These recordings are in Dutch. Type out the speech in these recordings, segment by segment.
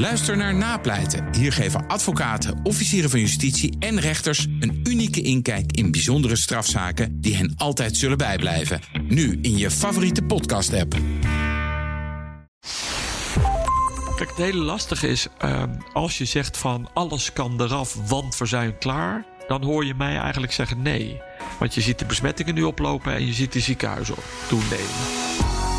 Luister naar Napleiten. Hier geven advocaten, officieren van justitie en rechters een unieke inkijk in bijzondere strafzaken die hen altijd zullen bijblijven. Nu in je favoriete podcast-app. Kijk, het hele lastige is, uh, als je zegt van alles kan eraf, want we zijn klaar, dan hoor je mij eigenlijk zeggen nee. Want je ziet de besmettingen nu oplopen en je ziet de ziekenhuizen toenemen.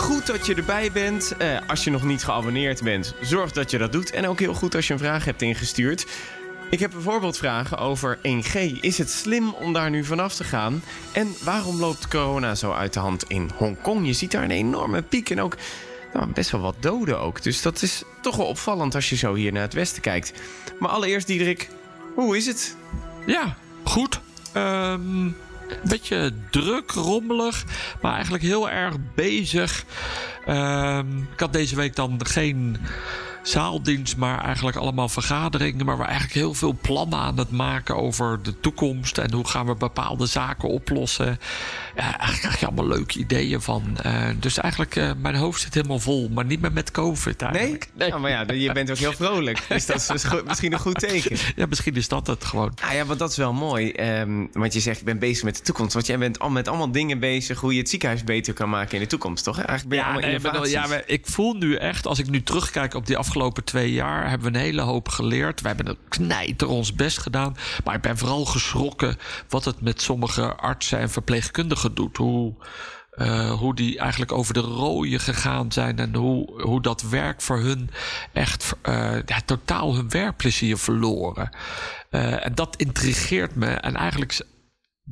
Goed dat je erbij bent. Uh, als je nog niet geabonneerd bent, zorg dat je dat doet. En ook heel goed als je een vraag hebt ingestuurd. Ik heb bijvoorbeeld vragen over 1G. Is het slim om daar nu vanaf te gaan? En waarom loopt corona zo uit de hand in Hongkong? Je ziet daar een enorme piek en ook nou, best wel wat doden ook. Dus dat is toch wel opvallend als je zo hier naar het westen kijkt. Maar allereerst, Diederik, hoe is het? Ja, goed. Um, beetje druk, rommelig, maar eigenlijk heel erg bezig. Um, ik had deze week dan geen zaaldienst, maar eigenlijk allemaal vergaderingen. Maar we eigenlijk heel veel plannen aan het maken over de toekomst en hoe gaan we bepaalde zaken oplossen. Ja, eigenlijk krijg je allemaal leuke ideeën van. Uh, dus eigenlijk, uh, mijn hoofd zit helemaal vol, maar niet meer met COVID eigenlijk. Nee? nee. Maar ja, je bent ook heel vrolijk. Dus dat is misschien een goed teken. Ja, misschien is dat het gewoon. Ah ja, want dat is wel mooi. Um, want je zegt, ik ben bezig met de toekomst. Want jij bent al met allemaal dingen bezig hoe je het ziekenhuis beter kan maken in de toekomst, toch? Eigenlijk ben je ja, allemaal nee, innovaties. Ja, maar ik voel nu echt, als ik nu terugkijk op die afgelopen twee jaar, hebben we een hele hoop geleerd. We hebben een knijter ons best gedaan. Maar ik ben vooral geschrokken wat het met sommige artsen en verpleegkundigen doet. Hoe, uh, hoe die eigenlijk over de rooien gegaan zijn. En hoe, hoe dat werk voor hun echt uh, ja, totaal hun werkplezier verloren. Uh, en dat intrigeert me. En eigenlijk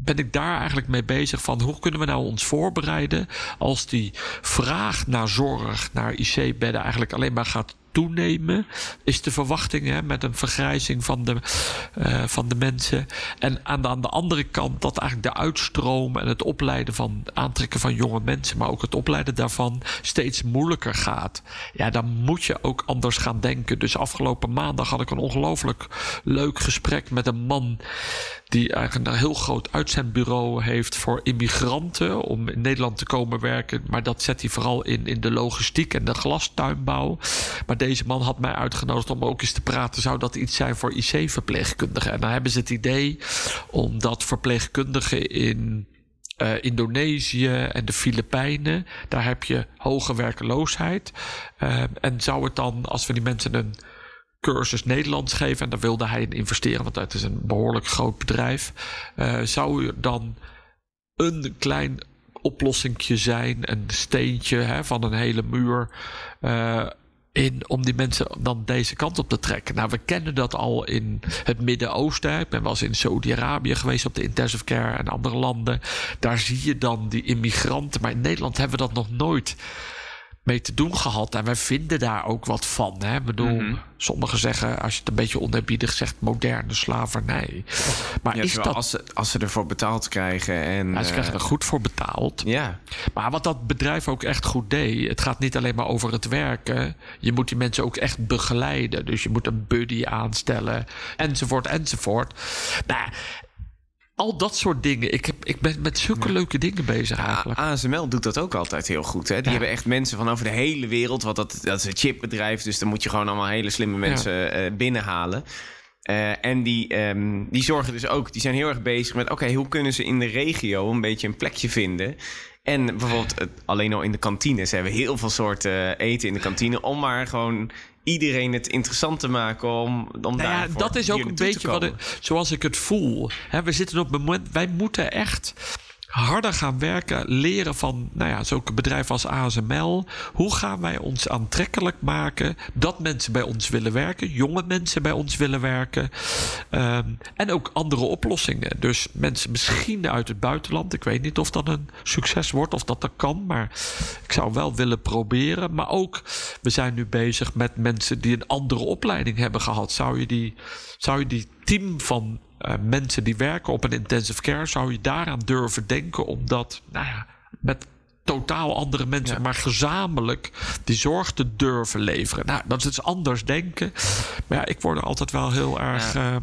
ben ik daar eigenlijk mee bezig van hoe kunnen we nou ons voorbereiden als die vraag naar zorg, naar IC-bedden eigenlijk alleen maar gaat toenemen, is de verwachting hè, met een vergrijzing van de, uh, van de mensen. En aan de, aan de andere kant dat eigenlijk de uitstroom en het opleiden van aantrekken van jonge mensen, maar ook het opleiden daarvan steeds moeilijker gaat. Ja, dan moet je ook anders gaan denken. Dus afgelopen maandag had ik een ongelooflijk leuk gesprek met een man die eigenlijk een heel groot uitzendbureau heeft voor immigranten om in Nederland te komen werken. Maar dat zet hij vooral in, in de logistiek en de glastuinbouw. Maar deze man had mij uitgenodigd om ook eens te praten. Zou dat iets zijn voor IC-verpleegkundigen? En dan hebben ze het idee omdat verpleegkundigen in uh, Indonesië en de Filipijnen, daar heb je hoge werkeloosheid. Uh, en zou het dan, als we die mensen een cursus Nederlands geven, en daar wilde hij in investeren, want het is een behoorlijk groot bedrijf, uh, zou je dan een klein oplossingje zijn, een steentje hè, van een hele muur. Uh, in om die mensen dan deze kant op te trekken. Nou, we kennen dat al in het Midden-Oosten. Ik ben wel eens in Saudi-Arabië geweest op de intensive care en andere landen. Daar zie je dan die immigranten. Maar in Nederland hebben we dat nog nooit mee te doen gehad. En wij vinden daar ook wat van. Hè? Ik bedoel, mm -hmm. sommigen zeggen, als je het een beetje oneerbiedig zegt, moderne slavernij. Maar ja, is dat... Als ze, als ze ervoor betaald krijgen en... Ja, ze krijgen er goed voor betaald. Ja. Maar wat dat bedrijf ook echt goed deed, het gaat niet alleen maar over het werken. Je moet die mensen ook echt begeleiden. Dus je moet een buddy aanstellen, enzovoort, enzovoort. Nou, al dat soort dingen. Ik, heb, ik ben met zulke ja. leuke dingen bezig eigenlijk. ASML doet dat ook altijd heel goed. Hè? Die ja. hebben echt mensen van over de hele wereld. Want dat, dat is een chipbedrijf. Dus dan moet je gewoon allemaal hele slimme mensen ja. uh, binnenhalen. Uh, en die, um, die zorgen dus ook, die zijn heel erg bezig met... oké, okay, hoe kunnen ze in de regio een beetje een plekje vinden... En bijvoorbeeld alleen al in de kantine. Ze hebben heel veel soorten eten in de kantine... om maar gewoon iedereen het interessant te maken om, om nou ja, dat is ook een beetje wat ik, zoals ik het voel. He, we zitten op moment, wij moeten echt harder gaan werken, leren van nou ja, zulke bedrijven als ASML. Hoe gaan wij ons aantrekkelijk maken dat mensen bij ons willen werken, jonge mensen bij ons willen werken um, en ook andere oplossingen. Dus mensen misschien uit het buitenland. Ik weet niet of dat een succes wordt of dat dat kan, maar ik zou wel willen proberen. Maar ook, we zijn nu bezig met mensen die een andere opleiding hebben gehad. Zou je die, zou je die team van eh, mensen die werken op een intensive care, zou je daaraan durven denken, omdat, nou ja, met totaal andere mensen, maar gezamenlijk die zorg te durven leveren. Nou, dat is iets anders denken. Maar ja, ik word er altijd wel heel erg. Ja. Ehm,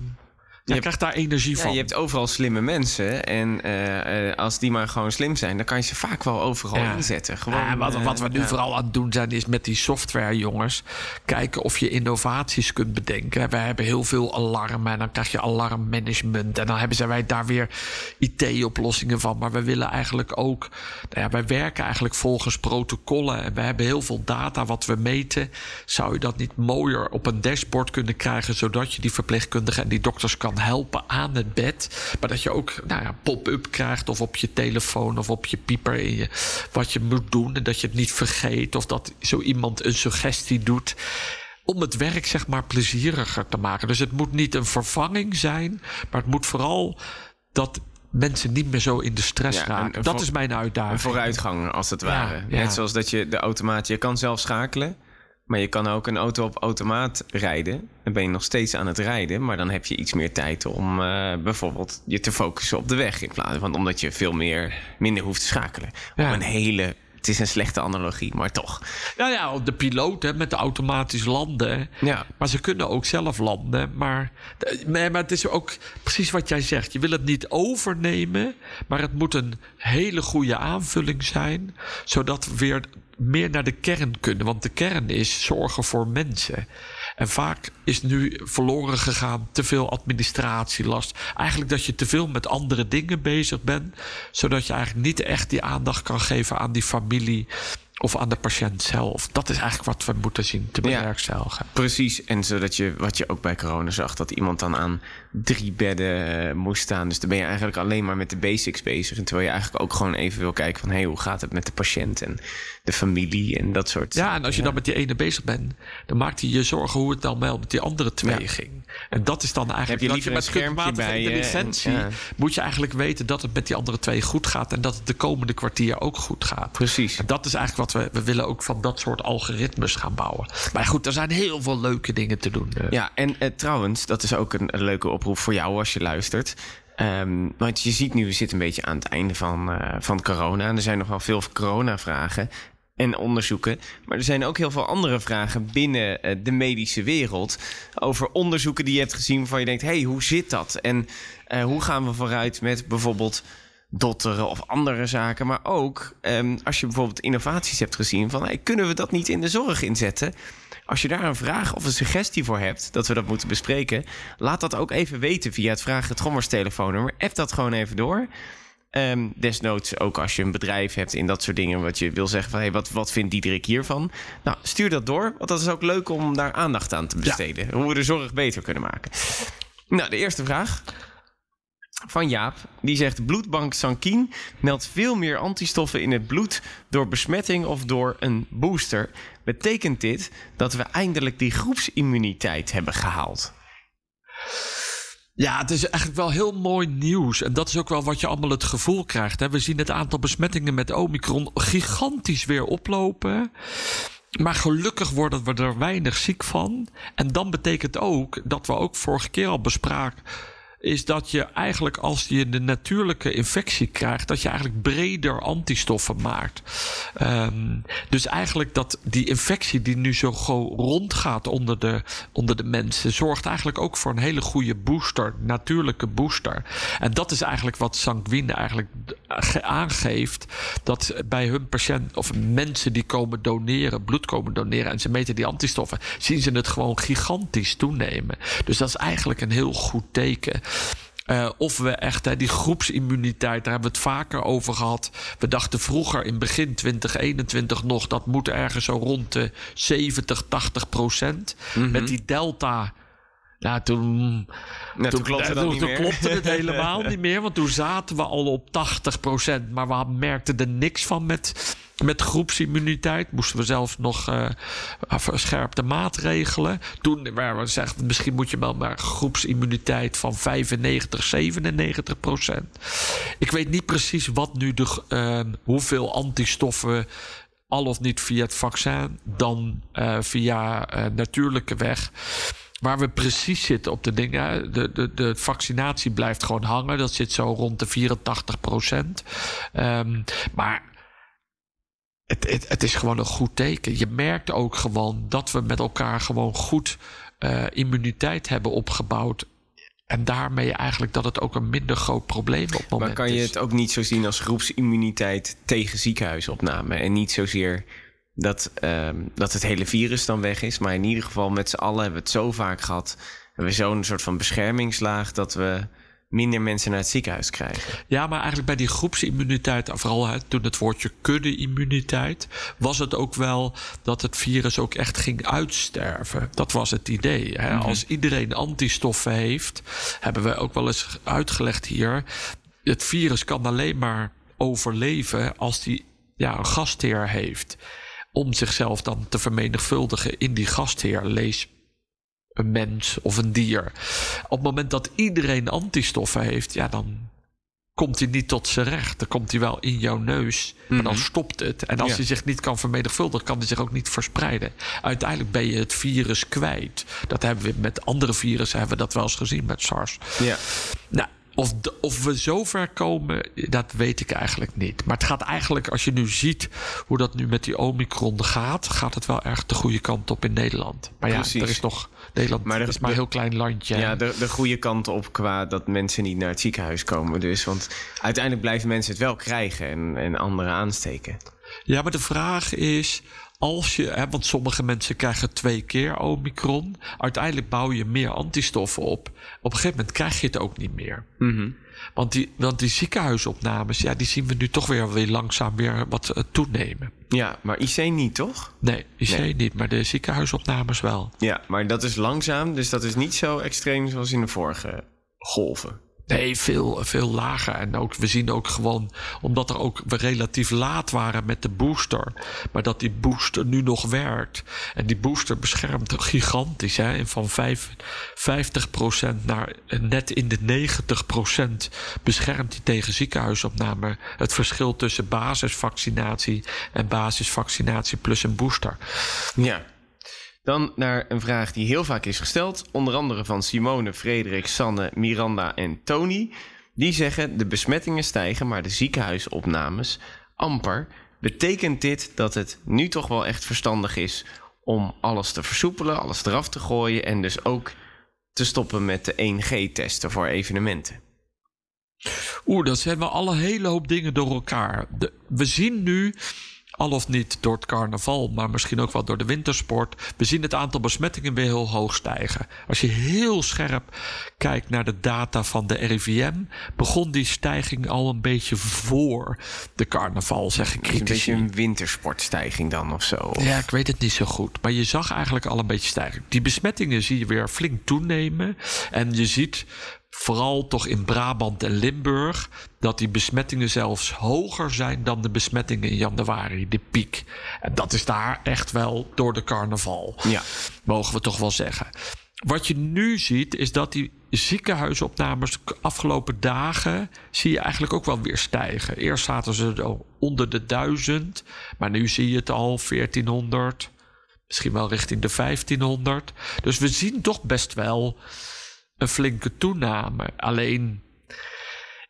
je, krijgt daar energie van. Je hebt overal slimme mensen. En uh, uh, als die maar gewoon slim zijn, dan kan je ze vaak wel overal ja. inzetten. Gewoon, ja, wat, wat, we nu vooral aan het doen zijn, is met die software, jongens. Kijken of je innovaties kunt bedenken. We hebben heel veel alarmen en dan krijg je alarmmanagement. En dan hebben ze wij daar weer IT-oplossingen van. Maar we willen eigenlijk ook. Nou ja, wij werken eigenlijk volgens protocollen. En we hebben heel veel data wat we meten. Zou je dat niet mooier op een dashboard kunnen krijgen, zodat je die verpleegkundigen en die dokters kan helpen aan het bed. Maar dat je ook nou ja, pop-up krijgt of op je telefoon of op je pieper in je, wat je moet doen. En dat je het niet vergeet of dat zo iemand een suggestie doet om het werk zeg maar plezieriger te maken. Dus het moet niet een vervanging zijn, maar het moet vooral dat mensen niet meer zo in de stress ja, raken. dat is mijn uitdaging. Een vooruitgang als het ware. Ja, Net zoals dat je de automaat, je kan zelf schakelen. Maar je kan ook een auto op automaat rijden. Dan ben je nog steeds aan het rijden. Maar dan heb je iets meer tijd om uh, bijvoorbeeld je te focussen op de weg. In plaats van omdat je veel meer, minder hoeft te schakelen. Ja. Om een hele het is een slechte analogie, maar toch. Ja, ja de piloot hè, met de automatisch landen. Ja. Maar ze kunnen ook zelf landen. Maar, maar het is ook precies wat jij zegt. Je wil het niet overnemen, maar het moet een hele goede aanvulling zijn. Zodat we weer meer naar de kern kunnen. Want de kern is zorgen voor mensen. En vaak is nu verloren gegaan te veel administratielast. Eigenlijk dat je te veel met andere dingen bezig bent, zodat je eigenlijk niet echt die aandacht kan geven aan die familie of aan de patiënt zelf. Dat is eigenlijk wat we moeten zien te bewerkstelligen. Ja, precies. En zodat je, wat je ook bij corona zag, dat iemand dan aan drie bedden uh, moest staan. Dus dan ben je eigenlijk alleen maar met de basics bezig. En terwijl je eigenlijk ook gewoon even wil kijken van... hé, hey, hoe gaat het met de patiënt en de familie en dat soort... Ja, en als je dan met die ene bezig bent... dan maakt hij je zorgen hoe het dan wel met die andere twee ja. ging. En dat is dan eigenlijk... Heb je liever met kunstmatige intelligentie... En, ja. moet je eigenlijk weten dat het met die andere twee goed gaat... en dat het de komende kwartier ook goed gaat. Precies. En dat is eigenlijk wat we... We willen ook van dat soort algoritmes gaan bouwen. Maar goed, er zijn heel veel leuke dingen te doen. Ja, en trouwens, dat is ook een, een leuke voor jou als je luistert. Um, want je ziet nu, we zitten een beetje aan het einde van, uh, van corona. En er zijn nog wel veel corona-vragen en onderzoeken. Maar er zijn ook heel veel andere vragen binnen uh, de medische wereld. Over onderzoeken die je hebt gezien waarvan je denkt: hey, hoe zit dat? En uh, hoe gaan we vooruit met bijvoorbeeld dotteren of andere zaken. Maar ook um, als je bijvoorbeeld innovaties hebt gezien van hey, kunnen we dat niet in de zorg inzetten? Als je daar een vraag of een suggestie voor hebt dat we dat moeten bespreken, laat dat ook even weten via het Vraag het Gommers telefoonnummer. App dat gewoon even door. Um, desnoods ook als je een bedrijf hebt in dat soort dingen, wat je wil zeggen van hey, wat, wat vindt Diederik hiervan? Nou, stuur dat door, want dat is ook leuk om daar aandacht aan te besteden. Ja. Hoe we de zorg beter kunnen maken. Nou, de eerste vraag van Jaap. Die zegt: Bloedbank Sankin meldt veel meer antistoffen in het bloed door besmetting of door een booster. Betekent dit dat we eindelijk die groepsimmuniteit hebben gehaald? Ja, het is eigenlijk wel heel mooi nieuws. En dat is ook wel wat je allemaal het gevoel krijgt. Hè? We zien het aantal besmettingen met Omicron gigantisch weer oplopen. Maar gelukkig worden we er weinig ziek van. En dan betekent ook dat we ook vorige keer al bespraken is dat je eigenlijk als je de natuurlijke infectie krijgt, dat je eigenlijk breder antistoffen maakt. Um, dus eigenlijk dat die infectie die nu zo rondgaat onder de, onder de mensen, zorgt eigenlijk ook voor een hele goede booster, natuurlijke booster. En dat is eigenlijk wat Sanguine eigenlijk aangeeft, dat bij hun patiënt of mensen die komen doneren, bloed komen doneren en ze meten die antistoffen, zien ze het gewoon gigantisch toenemen. Dus dat is eigenlijk een heel goed teken. Uh, of we echt hè, die groepsimmuniteit, daar hebben we het vaker over gehad. We dachten vroeger in begin 2021 nog dat moet ergens zo rond de 70, 80 procent. Mm -hmm. Met die delta. Nou, toen, klopte, toen, toen, toen klopte het helemaal niet meer. Want toen zaten we al op 80 procent. Maar we merkten er niks van met met groepsimmuniteit moesten we zelfs nog uh, verscherpte maatregelen. Toen waren we gezegd, misschien moet je wel maar groepsimmuniteit van 95, 97 procent. Ik weet niet precies wat nu de, uh, hoeveel antistoffen al of niet via het vaccin, dan uh, via natuurlijke weg. Waar we precies zitten op de dingen. De, de, de vaccinatie blijft gewoon hangen. Dat zit zo rond de 84 procent. Um, maar het, het, het, is gewoon een goed teken. Je merkt ook gewoon dat we met elkaar gewoon goed uh, immuniteit hebben opgebouwd. En daarmee eigenlijk dat het ook een minder groot probleem op het moment is. Maar kan je is. het ook niet zo zien als groepsimmuniteit tegen ziekenhuisopname? En niet zozeer dat, um, dat het hele virus dan weg is. Maar in ieder geval met z'n allen hebben we het zo vaak gehad. Hebben we zo'n soort van beschermingslaag dat we minder mensen naar het ziekenhuis krijgen. Ja, maar eigenlijk bij die groepsimmuniteit, vooral hè, toen het woordje kudde-immuniteit, was het ook wel dat het virus ook echt ging uitsterven. Dat was het idee. Hè? Mm -hmm. Als iedereen antistoffen heeft, hebben we ook wel eens uitgelegd hier. Het virus kan alleen maar overleven als die ja, een gastheer heeft. Om zichzelf dan te vermenigvuldigen in die gastheer. Lees een mens of een dier. Op het moment dat iedereen antistoffen heeft, ja, dan komt hij niet tot zijn recht. Dan komt hij wel in jouw neus, maar mm -hmm. dan stopt het. En als ja. hij zich niet kan vermenigvuldigen, kan hij zich ook niet verspreiden. Uiteindelijk ben je het virus kwijt. Dat hebben we met andere virussen hebben we dat wel eens gezien met SARS. Ja. Nou, of, de, of we zover komen, dat weet ik eigenlijk niet. Maar het gaat eigenlijk, als je nu ziet hoe dat nu met die Omicron gaat, gaat het wel erg de goede kant op in Nederland. Maar ja, er is nog. Nederland Maar de- is maar een heel klein landje. Ja, de, de goede kant op qua dat mensen niet naar het ziekenhuis komen. Dus, want uiteindelijk blijven mensen het wel krijgen en, en anderen aansteken. Ja, maar de vraag is. Als je, hè, want sommige mensen krijgen twee keer Omicron. Uiteindelijk bouw je meer antistoffen op. Op een gegeven moment krijg je het ook niet meer. Want die, want die ziekenhuisopnames, ja, die zien we nu toch weer, weer langzaam weer wat eh, toenemen. Ja, maar IC niet, toch? Nee, IC Nee. niet, maar de ziekenhuisopnames wel. Ja, maar dat is langzaam, dus dat is niet zo extreem zoals in de vorige golven. Nee, veel, veel lager. En ook, we zien ook gewoon, omdat er ook we relatief laat waren met de booster. Maar dat die booster nu nog werkt. En die booster beschermt gigantisch. Hè? En van vijf- 50% naar eh, net in de 90% beschermt die tegen ziekenhuisopname. Het verschil tussen basisvaccinatie en basisvaccinatie plus een booster. Ja. Dan naar een vraag die heel vaak is gesteld. Onder andere van Simone, Frederik, Sanne, Miranda en Tony. Die zeggen de besmettingen stijgen, maar de ziekenhuisopnames amper. Betekent dit dat het nu toch wel echt verstandig is om alles te versoepelen, alles eraf te gooien en dus ook te stoppen met de 1G-testen voor evenementen? Oeh, dat zijn wel alle hele hoop dingen door elkaar. We zien nu, al of niet door het carnaval, maar misschien ook wel door de wintersport, we zien het aantal besmettingen weer heel hoog stijgen. Als je heel scherp kijkt naar de data van de RIVM, begon die stijging al een beetje voor de carnaval, zeggen Is een beetje een wintersportstijging dan of zo? Of- Ja, ik weet het niet zo goed. Maar je zag eigenlijk al een beetje stijgen. Die besmettingen zie je weer flink toenemen. En je ziet vooral toch in Brabant en Limburg dat die besmettingen zelfs hoger zijn dan de besmettingen in januari, de piek. En dat is daar echt wel door de carnaval. Ja. Mogen we toch wel zeggen. Wat je nu ziet is dat die ziekenhuisopnames de afgelopen dagen zie je eigenlijk ook wel weer stijgen. Eerst zaten ze onder de duizend, maar nu zie je het al 1400, misschien wel richting de 1500. Dus we zien toch best wel een flinke toename. Alleen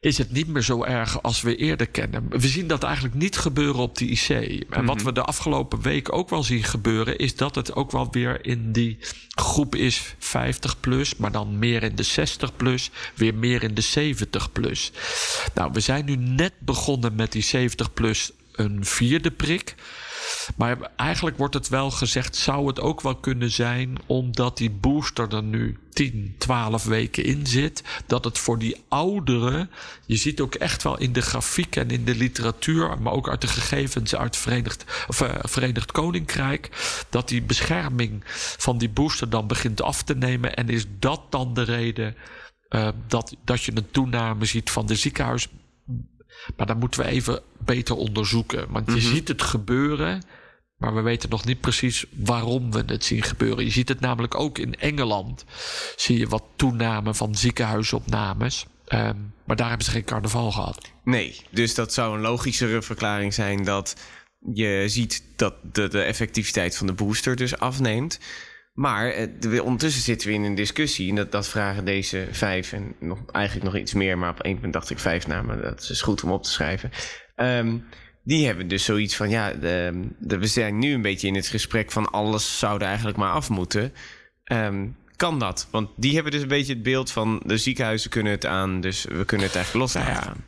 is het niet meer zo erg als we eerder kennen. We zien dat eigenlijk niet gebeuren op de IC. En wat we de afgelopen week ook wel zien gebeuren, is dat het ook wel weer in die groep is 50 plus, maar dan meer in de 60 plus, weer meer in de 70 plus. Nou, we zijn nu net begonnen met die 70 plus een vierde prik. Maar eigenlijk wordt het wel gezegd, zou het ook wel kunnen zijn, omdat die booster er nu 10, 12 weken in zit, dat het voor die ouderen, je ziet ook echt wel in de grafiek en in de literatuur, maar ook uit de gegevens uit Verenigd, of, eh, Verenigd Koninkrijk, dat die bescherming van die booster dan begint af te nemen. En is dat dan de reden eh, dat, dat je een toename ziet van de ziekenhuis maar dat moeten we even beter onderzoeken. Want je ziet het gebeuren, maar we weten nog niet precies waarom we het zien gebeuren. Je ziet het namelijk ook in Engeland. Zie je wat toename van ziekenhuisopnames. Ehm, maar daar hebben ze geen carnaval gehad. Nee, dus dat zou een logischere verklaring zijn dat je ziet dat de, de effectiviteit van de booster dus afneemt. Maar eh, de- ondertussen zitten we in een discussie. En dat, dat vragen deze vijf en nog, eigenlijk nog iets meer. Maar op één punt dacht ik vijf namen. Dat is goed om op te schrijven. Ehm, die hebben dus zoiets van... Ja, de, de- we zijn nu een beetje in het gesprek van... alles zou er eigenlijk maar af moeten. Ehm, kan dat? Want die hebben dus een beetje het beeld van... de ziekenhuizen kunnen het aan, dus we kunnen het eigenlijk los Nou laten gaan.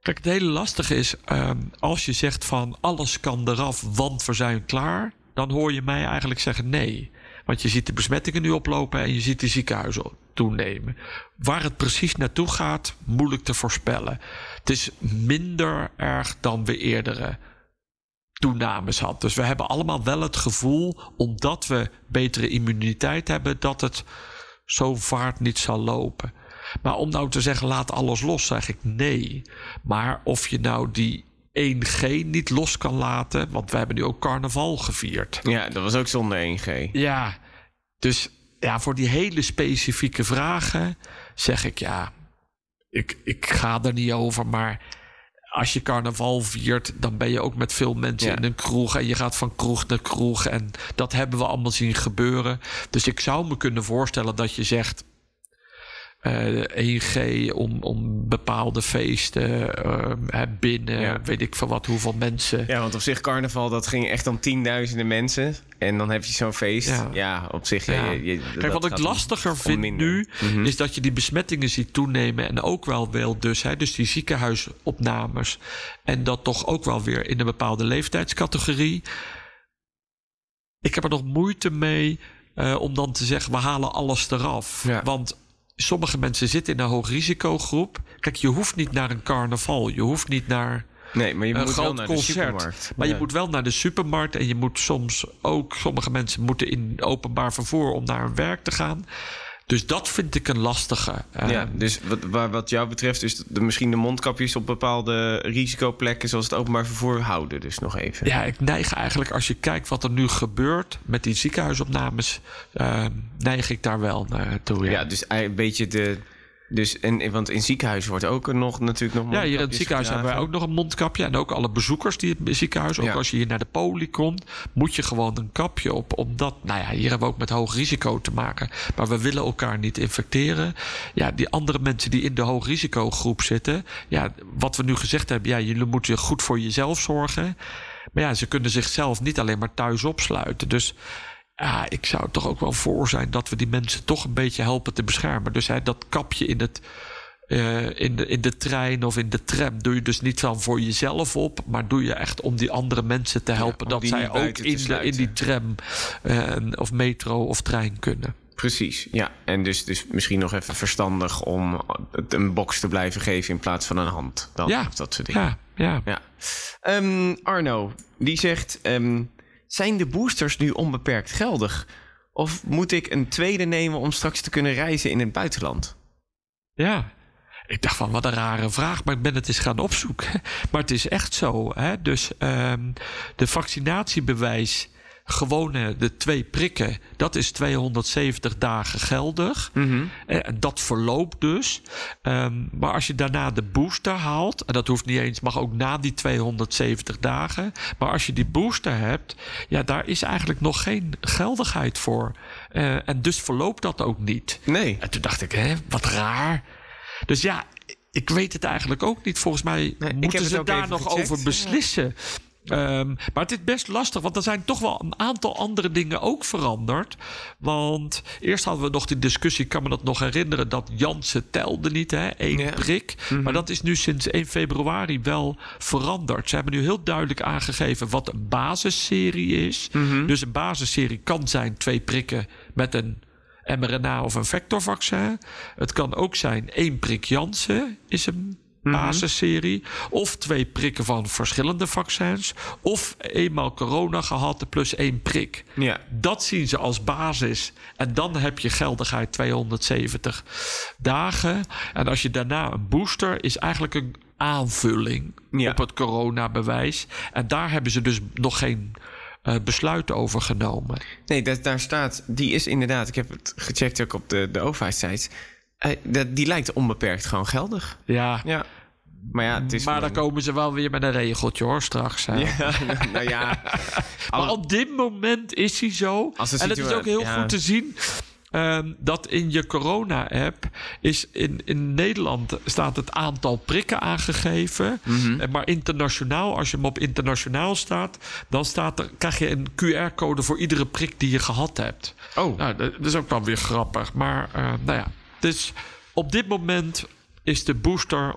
Kijk, het hele lastige is, ehm, als je zegt van alles kan eraf, want we zijn klaar, dan hoor je mij eigenlijk zeggen nee. Want je ziet de besmettingen nu oplopen en je ziet de ziekenhuizen toenemen. Waar het precies naartoe gaat, moeilijk te voorspellen. Het is minder erg dan we eerdere toenames had. Dus we hebben allemaal wel het gevoel, omdat we betere immuniteit hebben, dat het zo vaart niet zal lopen. Maar om nou te zeggen, laat alles los, zeg ik nee. Maar of je nou die 1G niet los kan laten, want we hebben nu ook carnaval gevierd. Ja, dat was ook zonder 1G. Ja, dus ja, voor die hele specifieke vragen zeg ik ja, ik, ik ga er niet over, maar als je carnaval viert, dan ben je ook met veel mensen Ja. in een kroeg en je gaat van kroeg naar kroeg en dat hebben we allemaal zien gebeuren. Dus ik zou me kunnen voorstellen dat je zegt. Eh 1G om, om bepaalde feesten eh, hè, binnen, Ja. weet ik veel wat, hoeveel mensen. Ja, want op zich carnaval, dat ging echt om tienduizenden mensen. En dan heb je zo'n feest. Ja, Ja. op zich. Ja. Je, je- Kijk, wat ik lastiger om vind nu, Mhm. is dat je die besmettingen ziet toenemen. En ook wel wel dus, hè, dus die ziekenhuisopnames. En dat toch ook wel weer in een bepaalde leeftijdscategorie. Ik heb er nog moeite mee eh, om dan te zeggen, we halen alles eraf. Ja. Want sommige mensen zitten in een hoogrisicogroep. Kijk, je hoeft niet naar een carnaval. Je hoeft niet naar Nee, maar je een moet wel groot naar de concert. supermarkt. Maar Ja. je moet wel naar de supermarkt en je moet soms ook, sommige mensen moeten in openbaar vervoer om naar hun werk te gaan. Dus dat vind ik een lastige. Eh, Ja, dus wat, waar- wat jou betreft is de, misschien de mondkapjes op bepaalde risicoplekken zoals het openbaar vervoer houden. Dus nog even. ja, ik neig eigenlijk, als je kijkt wat er nu gebeurt met die ziekenhuisopnames, eh, neig ik daar wel naartoe. Ja, Ja, dus een beetje de. Dus, en, want in ziekenhuizen wordt ook er nog natuurlijk nog. Ja, hier in het ziekenhuis hebben wij ook nog een mondkapje. En ook alle bezoekers die het ziekenhuis, ook Ja. als je hier naar de poli komt, moet je gewoon een kapje op. Omdat, nou ja, hier hebben we ook met hoog risico te maken. Maar we willen elkaar niet infecteren. Ja, die andere mensen die in de hoog risicogroep zitten. Ja, wat we nu gezegd hebben, ja, jullie moeten goed voor jezelf zorgen. Maar ja, ze kunnen zichzelf niet alleen maar thuis opsluiten. Dus ja, ik zou er toch ook wel voor zijn dat we die mensen toch een beetje helpen te beschermen. Dus hè, dat kapje in het. eh, in, de, in de trein of in de tram doe je dus niet dan voor jezelf op, maar doe je echt om die andere mensen te helpen dat zij ook in, de, in die tram eh, of metro of trein kunnen. Precies, ja. En dus, dus misschien nog even verstandig om het een box te blijven geven in plaats van een hand. Dan, Ja. dat soort dingen. Ja, ja. Ja. Ehm, Arno, die zegt: ehm, Zijn de boosters nu onbeperkt geldig? Of moet ik een tweede nemen om straks te kunnen reizen in het buitenland? Ja. Ik dacht van wat een rare vraag, maar ik ben het eens gaan opzoeken. Maar het is echt zo. Hè? Dus ehm, de vaccinatiebewijs, gewone de twee prikken, dat is 270 dagen geldig. Eh, En dat verloopt dus. Ehm, maar als je daarna de booster haalt, en dat hoeft niet eens, mag ook na die 270 dagen. Maar als je die booster hebt, ja, daar is eigenlijk nog geen geldigheid voor. Eh, en dus verloopt dat ook niet. Nee. En toen dacht ik, hè, wat raar. Dus ja, ik weet het eigenlijk ook niet. Volgens mij moeten ze daar nog gecheckt. over beslissen. Ehm, maar het is best lastig, want er zijn toch wel een aantal andere dingen ook veranderd. Want eerst hadden we nog die discussie, ik kan me dat nog herinneren, dat Janssen telde niet, hè, één Ja. prik. Maar dat is nu sinds 1 februari wel veranderd. Ze hebben nu heel duidelijk aangegeven wat een basisserie is. Dus een basisserie kan zijn twee prikken met een mRNA of een vectorvaccin. Het kan ook zijn één prik Janssen is een basisserie. Of twee prikken van verschillende vaccins. Of eenmaal corona gehad plus één prik. Ja. Dat zien ze als basis. En dan heb je geldigheid 270 dagen. En als je daarna een booster is eigenlijk een aanvulling Ja. op het coronabewijs. En daar hebben ze dus nog geen eh, besluit over genomen. Nee, dat, daar staat, die is inderdaad, ik heb het gecheckt ook op de, de overheidssites. Eh, dat, die lijkt onbeperkt gewoon geldig. Ja, Ja. Maar ja, het is maar dan komen ze wel weer met een regeltje hoor, straks. Ja, nou ja. Maar op dit moment is hij zo. En het is ook heel ja. goed te zien. ehm, dat in je corona-app is in, in Nederland staat het aantal prikken aangegeven. Eh, Maar internationaal, als je hem op internationaal staat, dan staat er, krijg je een QR-code voor iedere prik die je gehad hebt. Oh, Nou, dat is ook wel weer grappig. Maar eh, nou ja, dus op dit moment is de booster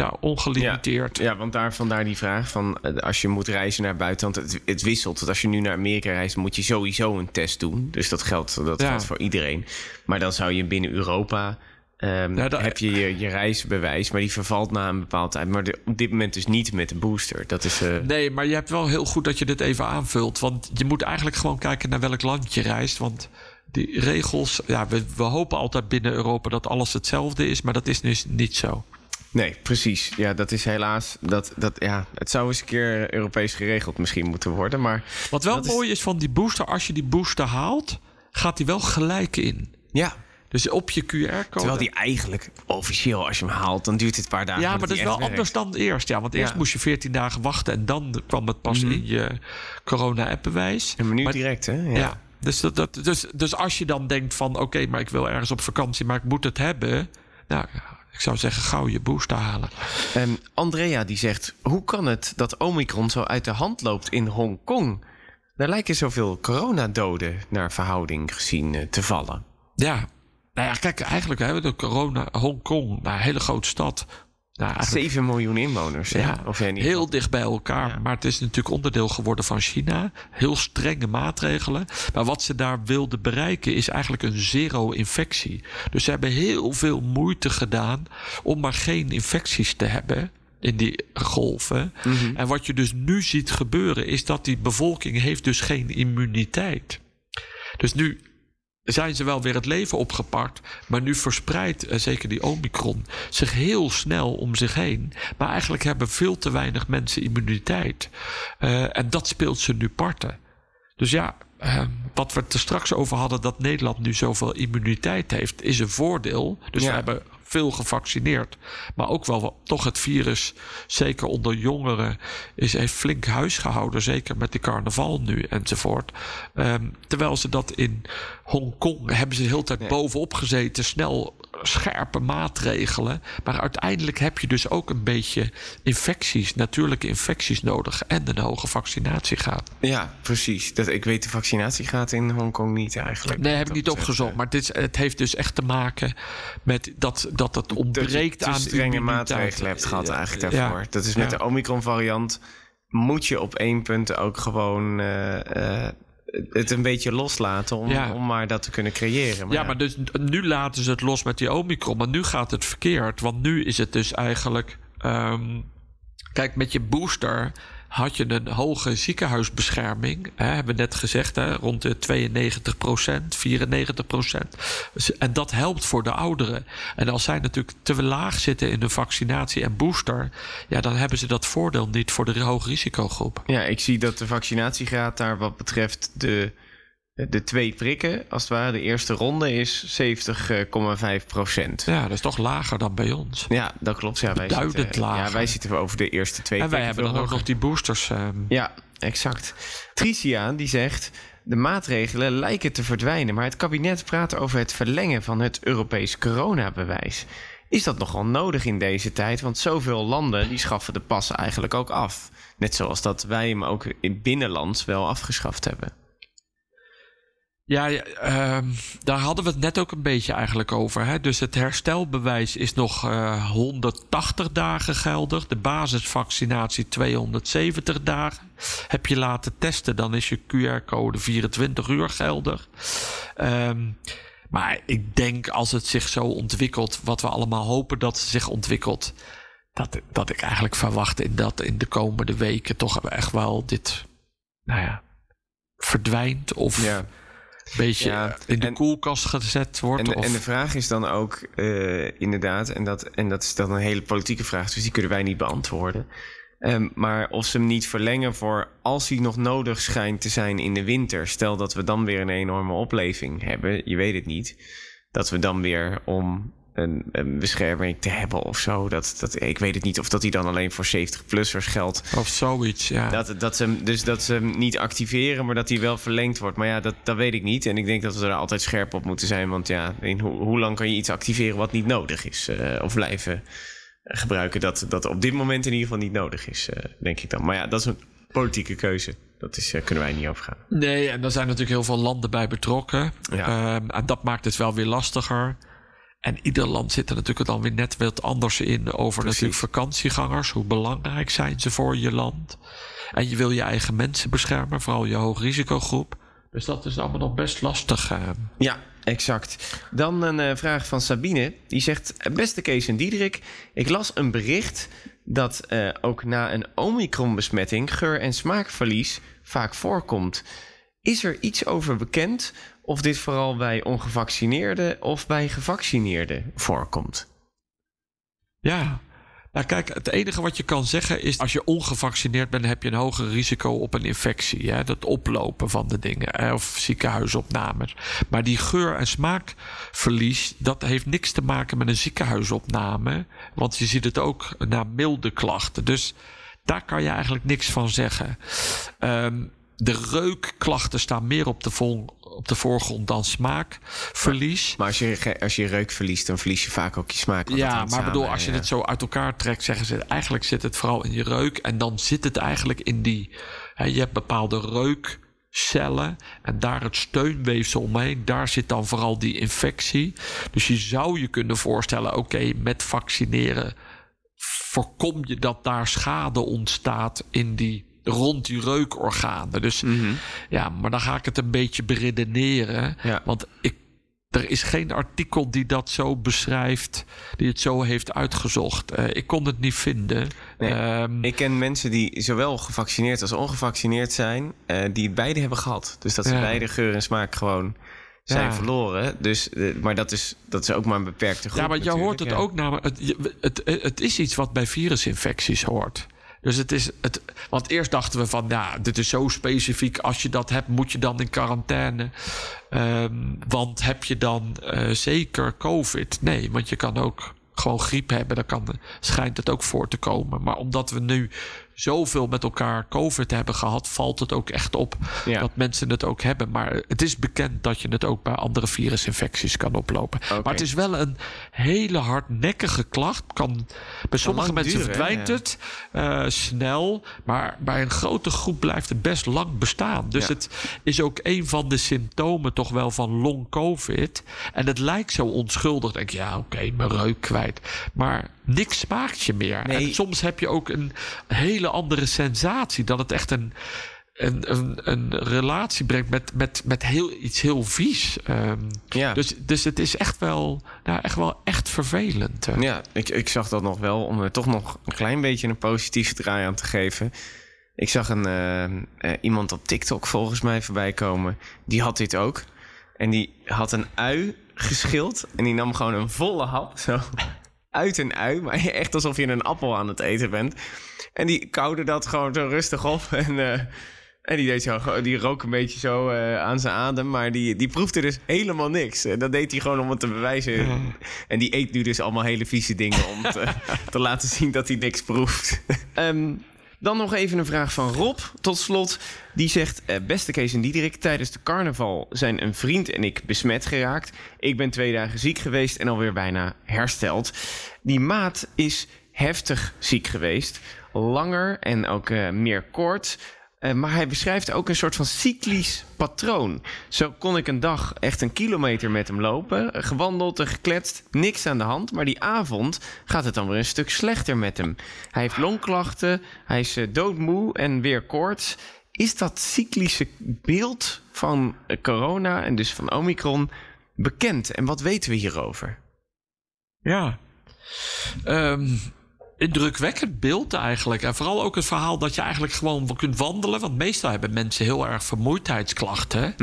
ja, ongelimiteerd. Ja, want daar, vandaar die vraag van eh, als je moet reizen naar buitenland. Het, het wisselt. Want als je nu naar Amerika reist, moet je sowieso een test doen. Dus dat geldt, dat Ja. geldt voor iedereen. Maar dan zou je binnen Europa. dat- heb je, je je reisbewijs, maar die vervalt na een bepaald tijd. Maar de- op dit moment dus niet met de booster. Dat is. eh, Nee, maar je hebt wel heel goed dat je dit even aanvult. Want je moet eigenlijk gewoon kijken naar welk land je reist. Want die regels, ja, we, we hopen altijd binnen Europa dat alles hetzelfde is. Maar dat is dus niet zo. Nee, precies. Ja, dat is helaas. Dat, dat, ja, het zou eens een keer Europees geregeld misschien moeten worden. Maar Wat wel is- mooi is van die booster, als je die booster haalt, gaat die wel gelijk in. ja, Dus op je QR-code. terwijl die eigenlijk officieel, als je hem haalt, dan duurt het een paar dagen. Ja, maar dat is wel anders dan eerst. Ja, want eerst Ja. moest je 14 dagen wachten en dan kwam het pas in je corona-app-bewijs. Maar nu Maar- direct, hè? Ja. Dus, dat, dat, dus, dus als je dan denkt van... oké, maar ik wil ergens op vakantie, maar ik moet het hebben... nou, ik zou zeggen gauw je booster halen. Ehm, Andrea die zegt: Hoe kan het dat Omicron zo uit de hand loopt in Hongkong? Daar lijken zoveel coronadoden naar verhouding gezien eh, te vallen. Ja, nou ja, kijk, eigenlijk hebben we de corona... Hongkong, nou, een hele grote stad... Nou, eigenlijk 7 miljoen inwoners. Ja, of niet heel dicht bij elkaar. Ja. Maar het is natuurlijk onderdeel geworden van China. Heel strenge maatregelen. Maar wat ze daar wilden bereiken is eigenlijk een zero-infectie. Dus ze hebben heel veel moeite gedaan om maar geen infecties te hebben in die golven. Mhm. En wat je dus nu ziet gebeuren is dat die bevolking heeft dus geen immuniteit. Dus nu zijn ze wel weer het leven opgepakt. Maar nu verspreidt eh, zeker die Omicron zich heel snel om zich heen. Maar eigenlijk hebben veel te weinig mensen immuniteit. Eh, en dat speelt ze nu parten. Dus ja, eh, wat we het er straks over hadden, dat Nederland nu zoveel immuniteit heeft, is een voordeel. Dus Ja. we hebben veel gevaccineerd. Maar ook wel wat- toch het virus, zeker onder jongeren, is, heeft flink huis gehouden. Zeker met die carnaval nu enzovoort. Ehm, terwijl ze dat in Hongkong hebben ze de hele tijd bovenop gezeten. Snel scherpe maatregelen. Maar uiteindelijk heb je dus ook een beetje infecties, natuurlijke infecties nodig. En een hoge vaccinatiegraad. Ja, precies. Dat, ik weet de vaccinatiegraad in Hongkong niet eigenlijk. Nee, heb ik Dat niet opgezocht. eh, Maar dit, het heeft dus echt te maken met dat, dat het dat ontbreekt te aan strenge maatregelen hebt gehad eigenlijk Ja. daarvoor. Dat is met Ja. de Omicron-variant moet je op één punt ook gewoon eh, eh, het een beetje loslaten om, Ja. om maar dat te kunnen creëren. Ja, maar dus nu laten ze het los met die Omicron. Maar nu gaat het verkeerd. Want nu is het dus eigenlijk. ehm, kijk, met je booster had je een hoge ziekenhuisbescherming. Hè, hebben we net gezegd, hè, rond de 92% 94% En dat helpt voor de ouderen. En als zij natuurlijk te laag zitten in hun vaccinatie en booster... ja, dan hebben ze dat voordeel niet voor de hoogrisicogroep. Ja, ik zie dat de vaccinatiegraad daar wat betreft de, de twee prikken, als het ware, de eerste ronde is 70,5 procent. Ja, dat is toch lager dan bij ons. Ja, dat klopt. Ja, wij zitten, lager. Ja, wij zitten over de eerste twee En wij prikken hebben dan ook nog die boosters... ehm, Ja, exact. Tricia die zegt... De maatregelen lijken te verdwijnen, maar het kabinet praat over het verlengen van het Europees coronabewijs. Is dat nogal nodig in deze tijd? Want zoveel landen die schaffen de passen eigenlijk ook af. Net zoals dat wij hem ook in binnenlands wel afgeschaft hebben. Ja, ehm, daar hadden we het net ook een beetje eigenlijk over. Hè? Dus het herstelbewijs is nog eh 180 dagen geldig. De basisvaccinatie 270 dagen. Heb je laten testen, dan is je QR-code 24 uur geldig. Ehm, maar ik denk als het zich zo ontwikkelt, wat we allemaal hopen dat het zich ontwikkelt, dat, dat ik eigenlijk verwacht in dat in de komende weken toch echt wel dit, nou ja, verdwijnt of Ja. Beetje Ja, in de en- koelkast gezet wordt. En, de- of, en de vraag is dan ook eh, inderdaad, en dat, en dat is dan een hele politieke vraag, dus die kunnen wij niet beantwoorden. Ehm, maar of ze hem niet verlengen voor als hij nog nodig schijnt te zijn in de winter. Stel dat we dan weer een enorme opleving hebben, je weet het niet. Dat we dan weer om een, een bescherming te hebben of zo. Dat, dat, ik weet het niet of dat die dan alleen voor 70-plussers geldt. Of zoiets, ja. Dat, dat ze, dus dat ze hem niet activeren, maar dat hij wel verlengd wordt. Maar ja, dat, dat weet ik niet. En ik denk dat we er altijd scherp op moeten zijn. Want ja, in hoe, hoe lang kan je iets activeren wat niet nodig is? eh, of blijven gebruiken dat, dat op dit moment in ieder geval niet nodig is, eh, denk ik dan. Maar ja, dat is een politieke keuze. Dat is, eh, kunnen wij niet overgaan. Nee, en er zijn natuurlijk heel veel landen bij betrokken. Ja. Ehm, en dat maakt het wel weer lastiger. En ieder land zit er natuurlijk dan weer net wat anders in over Precies. natuurlijk vakantiegangers. Hoe belangrijk zijn ze voor je land? En je wil je eigen mensen beschermen, vooral je hoogrisicogroep. Dus dat is allemaal nog best lastig. eh. Ja, exact. Dan een eh, vraag van Sabine. Die zegt: Beste Kees en Diederik, ik las een bericht dat eh, ook na een Omicron-besmetting geur- en smaakverlies vaak voorkomt. Is er iets over bekend of dit vooral bij ongevaccineerden of bij gevaccineerden voorkomt? Ja. Nou kijk, het enige wat je kan zeggen is... als je ongevaccineerd bent, heb je een hoger risico op een infectie. Hè? Dat oplopen van de dingen. Of ziekenhuisopnames. Maar die geur- en smaakverlies... dat heeft niks te maken met een ziekenhuisopname. Want je ziet het ook na milde klachten. Dus daar kan je eigenlijk niks van zeggen. Ehm, de reukklachten staan meer op de, op de voorgrond dan smaakverlies. Maar als je, als je reuk verliest, dan verlies je vaak ook je smaak. Ja, maar bedoel, als je ja. het zo uit elkaar trekt, zeggen ze eigenlijk zit het vooral in je reuk. En dan zit het eigenlijk in die. Hè, je hebt bepaalde reukcellen en daar het steunweefsel omheen. Daar zit dan vooral die infectie. Dus je zou je kunnen voorstellen: oké, met vaccineren voorkom je dat daar schade ontstaat in die rond die reukorganen. Dus ja, maar dan ga ik het een beetje beredeneren. Ja. Want ik, er is geen artikel die dat zo beschrijft, die het zo heeft uitgezocht. Eh, ik kon het niet vinden. Nee, Ehm, Ik ken mensen die zowel gevaccineerd als ongevaccineerd zijn, eh, die het beide hebben gehad. Dus dat ze Ja. beide geur en smaak gewoon zijn Ja. verloren. Dus, eh, maar dat is, dat is ook maar een beperkte groep. ja, maar je hoort het ook namelijk. Het, het, het is iets wat bij virusinfecties hoort. Dus het is het. Want eerst dachten we van, ja, dit is zo specifiek. Als je dat hebt, moet je dan in quarantaine. Ehm, want heb je dan eh, zeker COVID? Nee, want je kan ook gewoon griep hebben. Dan kan, schijnt het ook voor te komen. Maar omdat we nu zoveel met elkaar COVID hebben gehad, valt het ook echt op Ja. dat mensen het ook hebben. Maar het is bekend dat je het ook bij andere virusinfecties kan oplopen. Maar het is wel een hele hardnekkige klacht. Kan, bij sommige mensen duren, verdwijnt het eh, snel. Maar bij een grote groep blijft het best lang bestaan. Dus Ja. het is ook een van de symptomen toch wel van long COVID. En het lijkt zo onschuldig. Denk je, ja, oké, mijn reuk kwijt. Maar niks smaakt je meer. Nee. En soms heb je ook een hele andere sensatie. Dat het echt een, een, een, een relatie brengt met, met, met heel, iets heel vies. Ehm, Ja. dus, dus het is echt wel, nou, echt wel echt vervelend. Ja, ik, ik zag dat nog wel om er toch nog een klein beetje een positieve draai aan te geven. Ik zag een, eh, eh, iemand op TikTok volgens mij voorbij komen. Die had dit ook. En die had een ui geschild. En die nam gewoon een volle hap. Zo uit een ui. Maar echt alsof je een appel aan het eten bent. En die koude dat gewoon zo rustig op. En, eh, en die, deed zo, die rook een beetje zo eh, aan zijn adem. Maar die, die proefde dus helemaal niks. En dat deed hij gewoon om het te bewijzen. En die eet nu dus allemaal hele vieze dingen om te, te laten zien dat hij niks proeft. Ehm, dan nog even een vraag van Rob. Tot slot, die zegt... eh, beste Kees en Diederik, tijdens de carnaval zijn een vriend en ik besmet geraakt. Ik ben twee dagen ziek geweest en alweer bijna hersteld. Die maat is heftig ziek geweest. Langer en ook eh, meer koorts. Eh, maar hij beschrijft ook een soort van cyclisch patroon. Zo kon ik een dag echt een kilometer met hem lopen. Gewandeld en gekletst. Niks aan de hand. Maar die avond gaat het dan weer een stuk slechter met hem. Hij heeft longklachten. Hij is eh, doodmoe en weer koorts. Is dat cyclische beeld van eh, corona en dus van Omicron bekend? En wat weten we hierover? Ja. Ehm, indrukwekkend beeld eigenlijk. En vooral ook het verhaal dat je eigenlijk gewoon kunt wandelen. Want meestal hebben mensen heel erg vermoeidheidsklachten.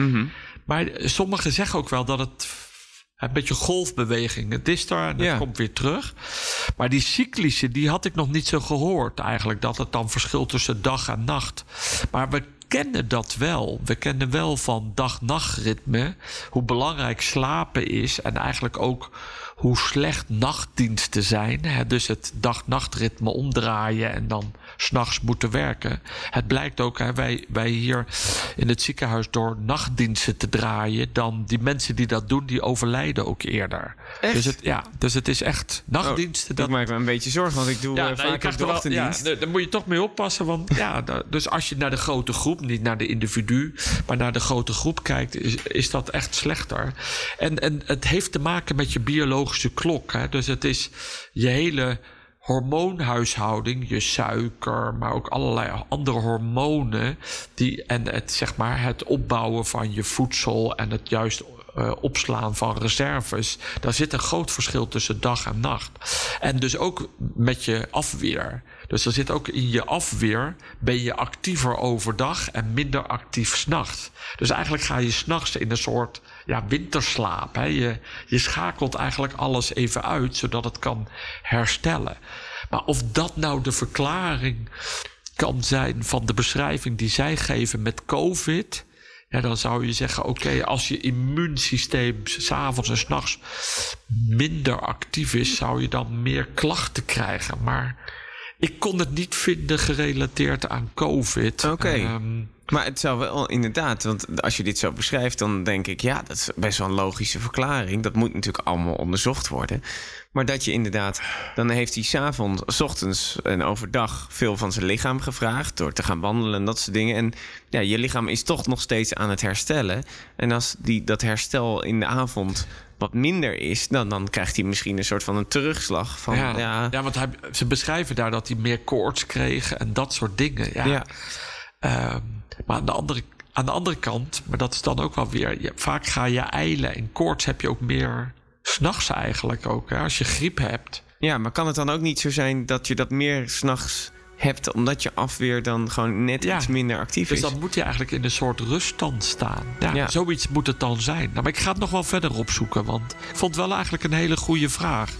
Maar sommigen zeggen ook wel dat het een beetje golfbeweging. Het is er en het Ja. komt weer terug. Maar die cyclische, die had ik nog niet zo gehoord eigenlijk. Dat het dan verschilt tussen dag en nacht. Maar we kennen dat wel. We kennen wel van dag-nachtritme, hoe belangrijk slapen is en eigenlijk ook hoe slecht nachtdiensten zijn. Hè? Dus het dag-nachtritme omdraaien en dan s'nachts moeten werken. Het blijkt ook, hè, wij, wij hier in het ziekenhuis door nachtdiensten te draaien, dan die mensen die dat doen, die overlijden ook eerder. Echt? Dus het, ja, dus het is echt nachtdiensten. Dat maakt me een beetje zorgen, want ik doe Ja, eh, nou, vaak de ochtenddienst. ja, daar- moet je toch mee oppassen. Want ja, dus als je naar de grote groep, niet naar de individu, maar naar de grote groep kijkt, is, is dat echt slechter. En, en het heeft te maken met je biologische klok. Hè? Dus het is je hele hormoonhuishouding, je suiker, maar ook allerlei andere hormonen. Die, en het, zeg maar, het opbouwen van je voedsel en het juist eh, opslaan van reserves. Daar zit een groot verschil tussen dag en nacht. En dus ook met je afweer. Dus er zit ook in je afweer ben je actiever overdag en minder actief s'nachts. Dus eigenlijk ga je s'nachts in een soort ja, winterslaap. Hè. Je, je schakelt eigenlijk alles even uit, zodat het kan herstellen. Maar of dat nou de verklaring kan zijn van de beschrijving die zij geven met COVID. Ja, dan zou je zeggen: oké, als je immuunsysteem s'avonds en s'nachts minder actief is, zou je dan meer klachten krijgen. Maar ik kon het niet vinden gerelateerd aan COVID. Oké. Ehm, Maar het zou wel inderdaad, want als je dit zo beschrijft, dan denk ik, ja, dat is best wel een logische verklaring. Dat moet natuurlijk allemaal onderzocht worden. Maar dat je inderdaad, dan heeft hij s'avonds, s ochtends en overdag veel van zijn lichaam gevraagd door te gaan wandelen en dat soort dingen. En ja, je lichaam is toch nog steeds aan het herstellen. En als die, dat herstel in de avond wat minder is, dan, dan krijgt hij misschien een soort van een terugslag van, ja, ja, ja. want hij, ze beschrijven daar dat hij meer koorts kreeg en dat soort dingen. Ja. Ja. Ehm, maar aan de, andere, aan de andere kant, maar dat is dan ook wel weer... Je, vaak ga je eilen en koorts heb je ook meer s'nachts eigenlijk ook. Hè, als je griep hebt. Ja, maar kan het dan ook niet zo zijn dat je dat meer s'nachts hebt, omdat je afweer dan gewoon net Ja. iets minder actief Dus is? dan moet je eigenlijk in een soort ruststand staan. Ja, Ja. Zoiets moet het dan zijn. Nou, maar ik ga het nog wel verder opzoeken, want ik vond het wel eigenlijk een hele goede vraag.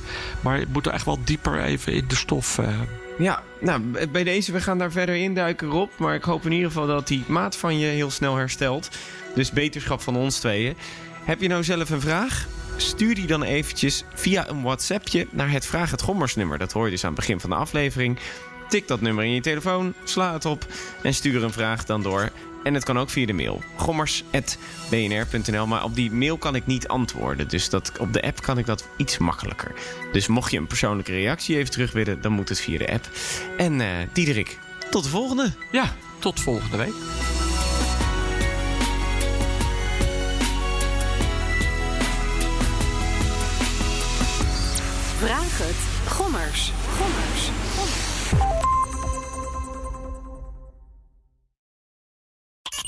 Maar je moet er echt wel dieper even in de stof... eh, Ja, nou, bij deze, we gaan daar verder induiken, Rob. Maar ik hoop in ieder geval dat die maat van je heel snel herstelt. Dus beterschap van ons tweeën. Heb je nou zelf een vraag? Stuur die dan eventjes via een WhatsAppje naar het Vraag het Gommers nummer. Dat hoor je dus aan het begin van de aflevering. Tik dat nummer in je telefoon, sla het op en stuur een vraag dan door. En het kan ook via de mail. gommers.bnr.nl Maar op die mail kan ik niet antwoorden. Dus dat, op de app kan ik dat iets makkelijker. Dus mocht je een persoonlijke reactie even terug willen... dan moet het via de app. En eh Diederik, tot de volgende. ja, tot volgende week. Vraag het. Gommers. Gommers.